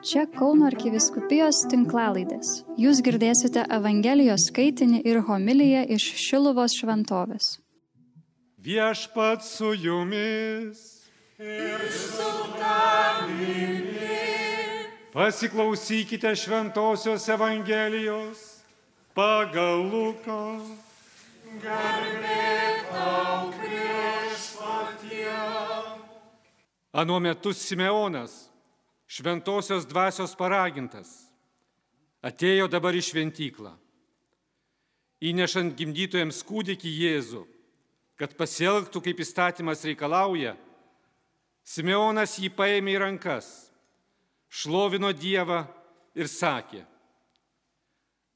Čia Kauno arkiviskupijos tinklalaidės. Jūs girdėsite Evangelijos skaitinį ir homiliją iš Šiluvos šventovės. Viešpat su jumis. Ir su tavimi. Pasiklausykite šventosios Evangelijos pagal Luką. Garbė tau viešpatie. Anuo metu Simeonas, šventosios dvasios paragintas, atėjo dabar į šventyklą. Įnešant gimdytojams kūdikį Jėzų, kad pasielgtų kaip įstatymas reikalauja, Simeonas jį paėmė į rankas, šlovino Dievą ir sakė,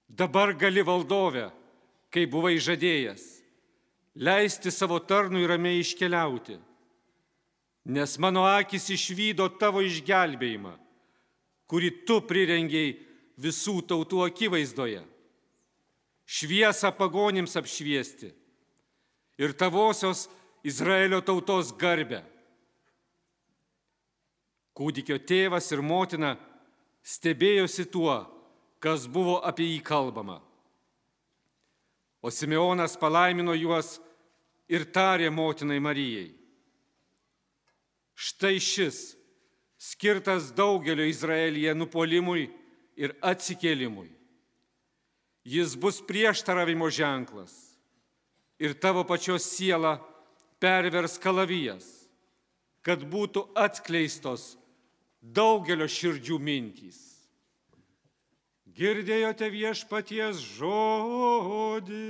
dabar gali valdovę, kai buvai žadėjęs, leisti savo tarnui ramiai iškeliauti nes mano akis išvydo tavo išgelbėjimą, kurį tu prirengiai visų tautų akivaizdoje. Šviesą pagonims apšviesti ir tavosios Izraelio tautos garbę. Kūdikio tėvas ir motina stebėjosi tuo, kas buvo apie jį kalbama. O Simeonas palaimino juos ir tarė motinai Marijai Štai šis, skirtas daugelio Izraelyje nupolimui ir atsikėlimui. Jis bus prieštaravimo ženklas ir tavo pačios siela pervers kalavijas, kad būtų atskleistos daugelio širdžių mintys. Girdėjote viešpaties žodį.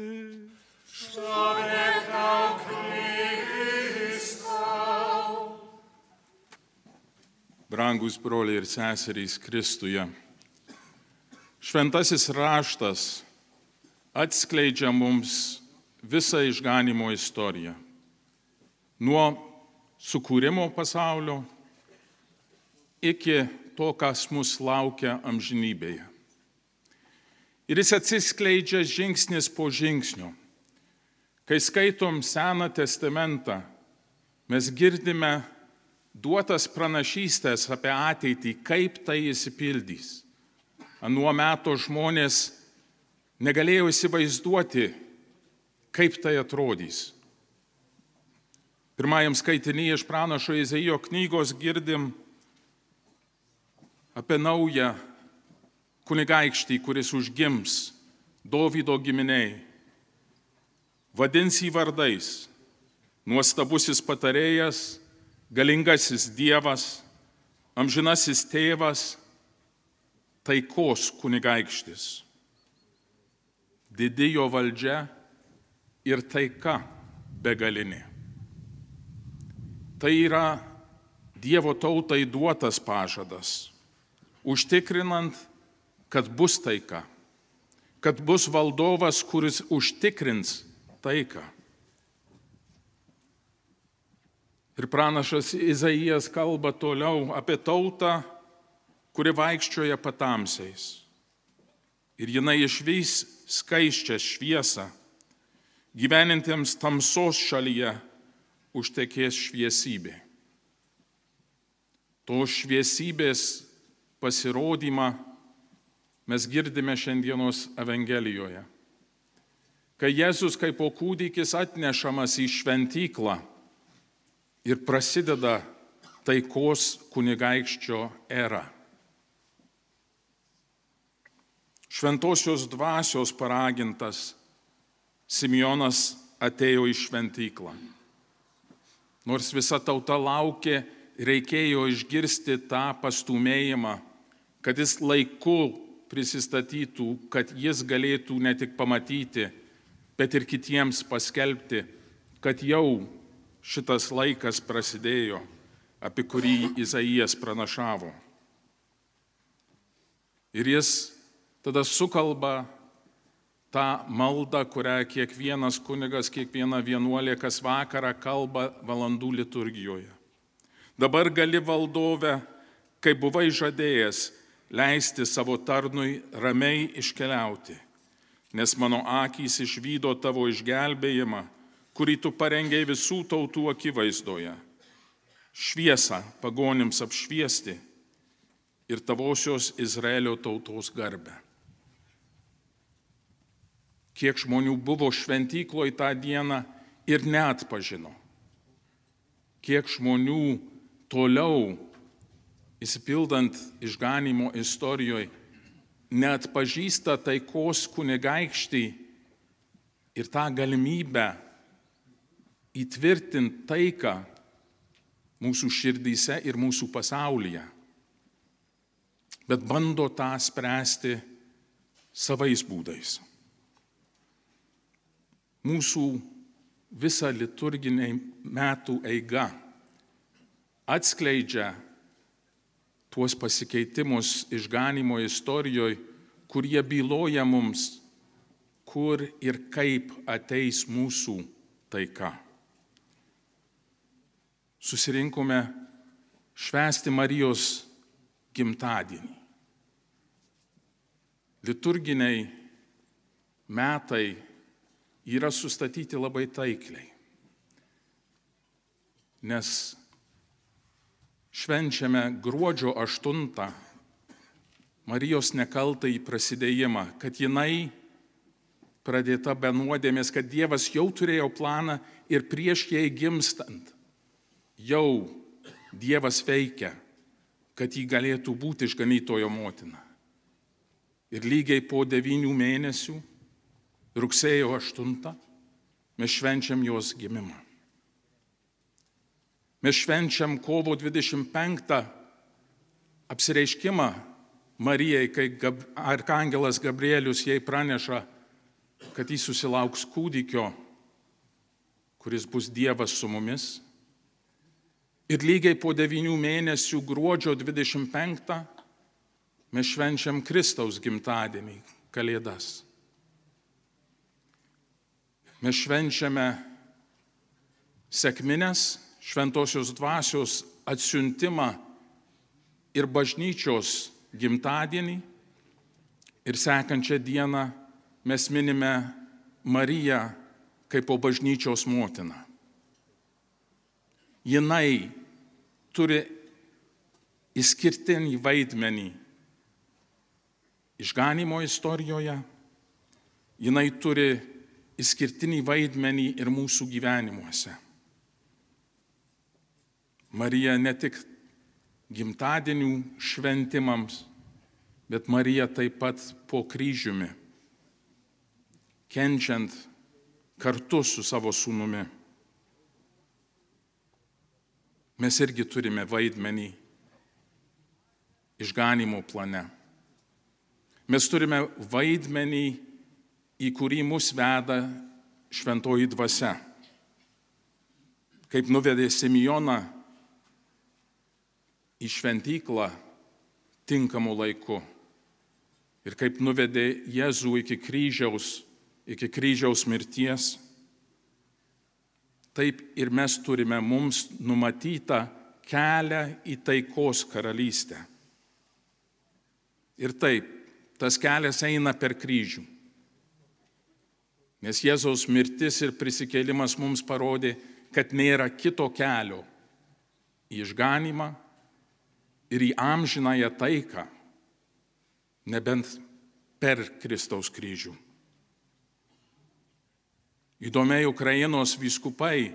Šlovė tau, Kristau. Brangus broliai ir seserys Kristuje. Šventasis raštas atskleidžia mums visą išganimo istoriją. Nuo sukūrimo pasaulio iki to, kas mus laukia amžinybėje. Ir jis atsiskleidžia žingsnis po žingsnio. Kai skaitom Seną testamentą, mes girdime duotas pranašystės apie ateitį, kaip tai įsipildys. Anuo metu žmonės negalėjo įsivaizduoti, kaip tai atrodys. Pirmajam skaitinyje iš pranašo Izaijo knygos girdim apie naują kunigaikštį, kuris užgims Dovydo giminiai. Vadins jį vardais. Nuostabusis patarėjas, galingasis Dievas, amžinasis tėvas, taikos kunigaikštis. Didijo valdžia ir taika begalinė. Tai yra Dievo tautai duotas pažadas, užtikrinant, kad bus taika, kad bus valdovas, kuris užtikrins taiką. Ir pranašas Izaijas kalba toliau apie tautą, kuri vaikščioja patamsiais. Ir jinai išvys skaiščią šviesą, gyvenintiems tamsos šalyje užtekės šviesybė. To šviesybės pasirodymą mes girdime šiandienos Evangelijoje. Kai Jėzus kaip po kūdikis atnešamas į šventyklą, ir prasideda taikos kunigaikščio era. Šventosios dvasios paragintas Simeonas atėjo į šventyklą. Nors visa tauta laukė, reikėjo išgirsti tą pastumėjimą, kad jis laiku prisistatytų, kad jis galėtų ne tik pamatyti, bet ir kitiems paskelbti, kad jau šitas laikas prasidėjo, apie kurį Izaijas pranašavo. Ir jis tada sukalba tą maldą, kurią kiekvienas kunigas, kiekviena vienuolė kas vakarą kalba valandų liturgijoje. Dabar gali valdove, kaip buvai žadėjęs, leisti savo tarnui ramiai iškeliauti, nes mano akys išvydo tavo išgelbėjimą kurį tu parengiai visų tautų akivaizdoje. Šviesą pagonims apšviesti ir tavosios Izraelio tautos garbę. Kiek žmonių buvo šventykloje tą dieną ir neatpažino. Kiek žmonių toliau, įsipildant išganimo istorijoje, neatpažįsta taikos kunigaikštį ir tą galimybę įtvirtinti taiką mūsų širdyse ir mūsų pasaulyje. Bet bando tą spręsti savais būdais. Mūsų visa liturginė metų eiga atskleidžia tuos pasikeitimus išganimo istorijoje, kurie byloja mums, kur ir kaip ateis mūsų taika. Susirinkome švęsti Marijos gimtadienį. Liturginiai metai yra sustatyti labai taikliai, nes švenčiame gruodžio 8 Marijos nekaltą į prasidėjimą, kad jinai pradėta be nuodėmės, kad Dievas jau turėjo planą ir prieš jai gimstant jau Dievas veikia, kad jį galėtų būti išganytojo motina. Ir lygiai po devynių mėnesių, rugsėjo 8, mes švenčiam jos gimimą. Mes švenčiam kovo 25 apsireiškimą Marijai, kai Gab arkangelas Gabrielius jai praneša, kad jis susilauks kūdikio, kuris bus Dievas su mumis. Ir lygiai po devynių mėnesių gruodžio 25 mes švenčiam Kristaus gimtadienį, Kalėdas. Mes švenčiame sėkminės šventosios dvasios atsiuntimą ir bažnyčios gimtadienį. Ir sekančią dieną mes minime Mariją kaip po bažnyčios motiną. Jinai turi išskirtinį vaidmenį išganimo istorijoje, jinai turi išskirtinį vaidmenį ir mūsų gyvenimuose. Marija ne tik gimtadienių šventimams, bet Marija taip pat po kryžiumi, kenčiant kartu su savo sūnumi. Mes irgi turime vaidmenį išganimo plane. Mes turime vaidmenį, į kurį mus veda šventoji dvasia. Kaip nuvedė Simijoną į šventyklą tinkamu laiku. Ir kaip nuvedė Jėzų iki kryžiaus, iki kryžiaus mirties, taip ir mes turime mums numatytą kelią į taikos karalystę. Ir taip, tas kelias eina per kryžių. Nes Jėzaus mirtis ir prisikėlimas mums parodė, kad nėra kito kelio į išganimą ir į amžinąją taiką, nebent per Kristaus kryžių. Įdomiai Ukrainos vyskupai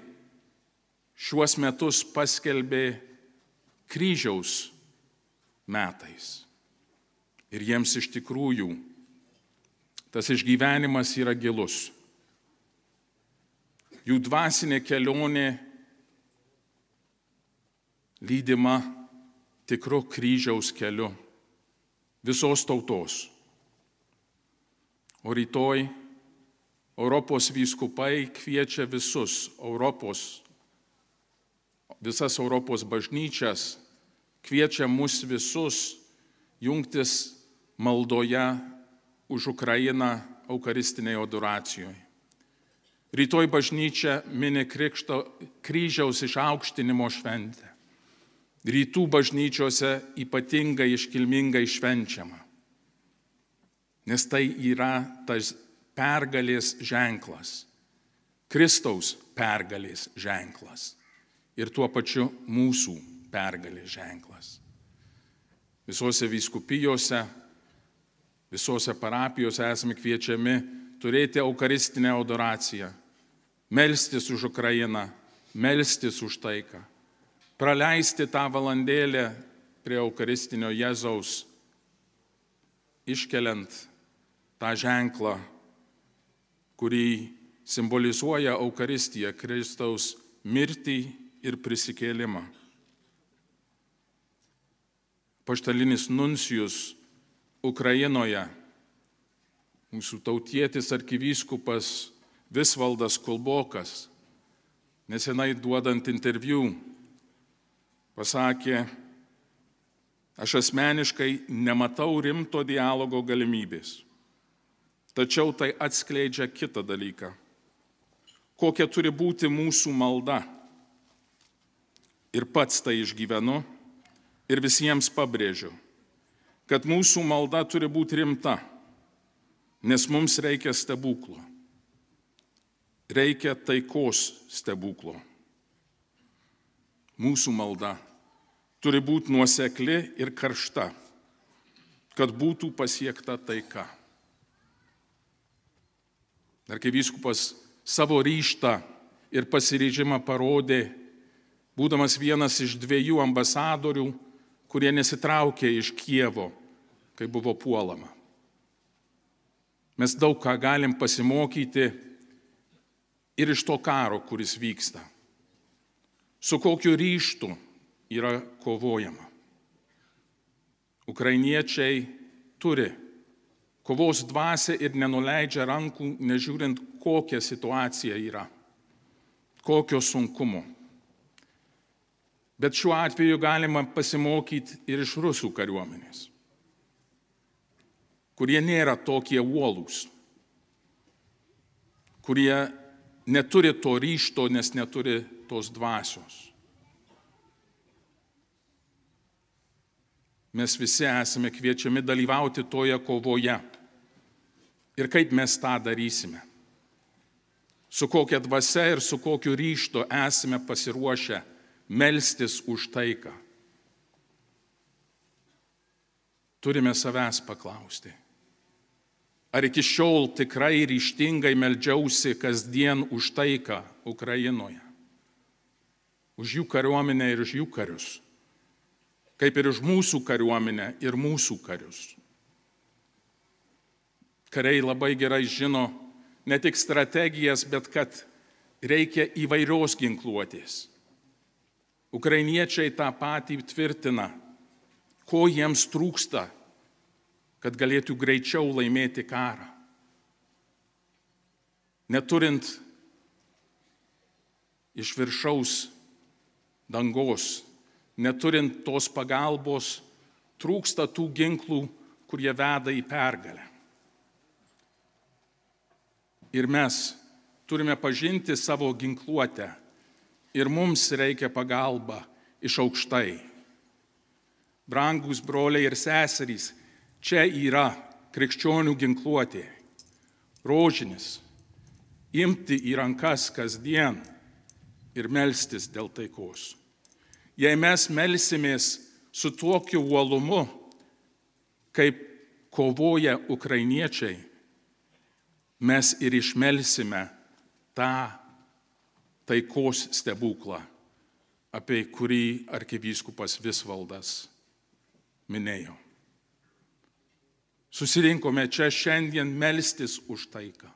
šiuos metus paskelbė kryžiaus metais. Ir jiems iš tikrųjų tas išgyvenimas yra gilus. Jų dvasinė kelionė lydima tikru kryžiaus keliu visos tautos. O rytoj Europos vyskupai kviečia visus Europos, visas Europos bažnyčias, kviečia mus visus jungtis maldoje už Ukrainą Eucharistinėje adoracijoje. Rytoj bažnyčia mini krikšto kryžiaus išaukštinimo šventę rytų bažnyčiose ypatingai iškilmingai švenčiama. Nes tai yra tas pergalės ženklas. Kristaus pergalės ženklas. Ir tuo pačiu mūsų pergalės ženklas. visose vyskupijose, visose parapijose esame kviečiami turėti Eucharistinę adoraciją, melstis už Ukrainą, melstis už taiką, praleisti tą valandėlę prie Eucharistinio Jėzaus, iškeliant tą ženklą, kurį simbolizuoja Eucharistija Kristaus mirtį ir prisikėlimą. Paštalinis nuncijus Ukrainoje, mūsų tautietis arkivyskupas Visvaldas Kulbokas, nesenai duodant interviu, pasakė, aš asmeniškai nematau rimto dialogo galimybės. Tačiau tai atskleidžia kitą dalyką. Kokia turi būti mūsų malda. Ir pats tai išgyvenu ir visiems pabrėžiu, kad mūsų malda turi būti rimta, nes mums reikia stebuklo. Reikia taikos stebuklo. Mūsų malda turi būti nuosekli ir karšta, kad būtų pasiekta taika. Ar kai vyskupas savo ryštą ir pasiryžimą parodė, būdamas vienas iš dviejų ambasadorių, kurie nesitraukė iš Kievo, kai buvo puolama. Mes daug ką galim pasimokyti ir iš to karo, kuris vyksta. Su kokiu ryštu yra kovojama. Ukrainiečiai turi kovos dvasia ir nenuleidžia rankų, nežiūrint, kokia situacija yra, kokio sunkumo. Bet šiuo atveju galima pasimokyti ir iš rusų kariuomenės, kurie nėra tokie uolūs, kurie neturi to ryšto, nes neturi tos dvasios. Mes visi esame kviečiami dalyvauti toje kovoje. Ir kaip mes tą darysime? Su kokia dvasia ir su kokiu ryštu esame pasiruošę melstis už taiką. Turime savęs paklausti. Ar iki šiol tikrai ryštingai meldžiausi kasdien už taiką Ukrainoje? Už jų kariuomenę ir už jų karius. Kaip ir už mūsų kariuomenę ir mūsų karius. Kariai labai gerai žino ne tik strategijas, bet kad reikia įvairios ginkluotės. Ukrainiečiai tą patį tvirtina, ko jiems trūksta, kad galėtų greičiau laimėti karą. Neturint iš viršaus dangos, neturint tos pagalbos, trūksta tų ginklų, kurie veda į pergalę. Ir mes turime pažinti savo ginkluotę ir mums reikia pagalba iš aukštai. Brangus broliai ir seserys, čia yra krikščionių ginkluotė. Rožinis. Imti į rankas kasdien ir melstis dėl taikos. Jei mes melsimės su tokiu uolumu, kaip kovoja ukrainiečiai, mes ir išmelsime tą taikos stebuklą, apie kurį arkivyskupas Visvaldas minėjo. Susirinkome čia šiandien melstis už taiką,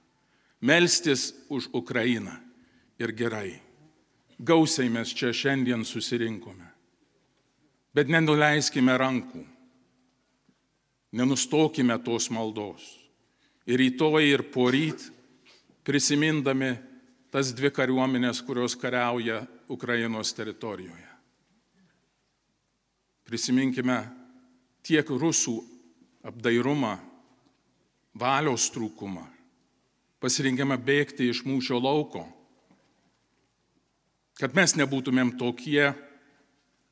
melstis už Ukrainą ir gerai. Gausiai mes čia šiandien susirinkome. Bet nenuleiskime rankų, nenustokime tos maldos. Ir rytoj ir poryt prisimindami tas dvi kariuomenės, kurios kariauja Ukrainos teritorijoje. Prisiminkime tiek rusų apdairumą, valios trūkumą, pasirinkimą bėgti iš mūšio lauko, kad mes nebūtumėm tokie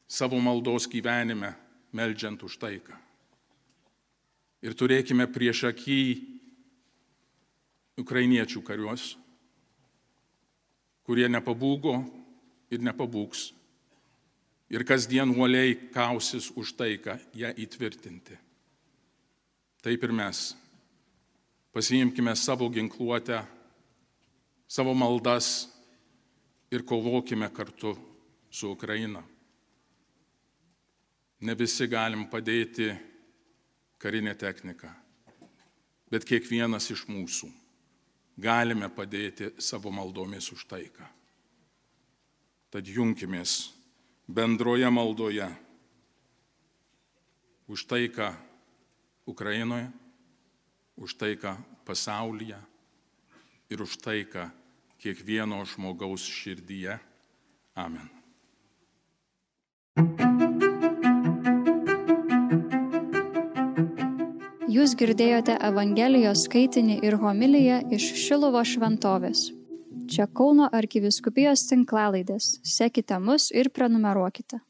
savo maldos gyvenime, melžiant už taiką. Ir turėkime prieš akį ukrainiečių kariuos, kurie nepabūgo ir nepabūks. ir kasdien uoliai kausis už taiką ją įtvirtinti. Taip ir mes. Pasiimkime savo ginkluotę, savo maldas ir kovokime kartu su Ukraina. Ne visi galim padėti karinę techniką, bet kiekvienas iš mūsų galime padėti savo maldomis už taiką. Tad junkimės bendroje maldoje už taiką Ukrainoje, už taiką pasaulyje ir už taiką kiekvieno žmogaus širdyje. Amen. Jūs girdėjote Evangelijos skaitinį ir homiliją iš Šilovo šventovės. Čia Kauno arkiviskupijos tinklalaidės. Sekite mus ir prenumeruokite.